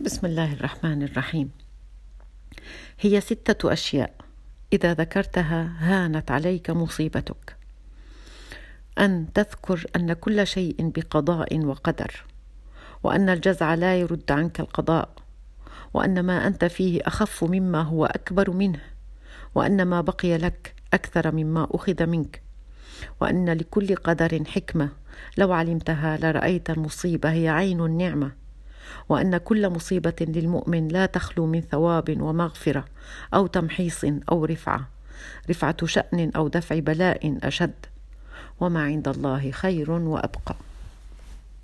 بسم الله الرحمن الرحيم. هي ستة أشياء. إذا ذكرتها هانت عليك مصيبتك. أن تذكر أن كل شيء بقضاء وقدر. وأن الجزع لا يرد عنك القضاء. وأن ما أنت فيه أخف مما هو أكبر منه. وأن ما بقي لك أكثر مما أخذ منك. وأن لكل قدر حكمة. لو علمتها لرأيت المصيبة هي عين النعمة. وأن كل مصيبة للمؤمن لا تخلو من ثواب ومغفرة أو تمحيص أو رفعة. رفعة شأن أو دفع بلاء أشد. وما عند الله خير وأبقى.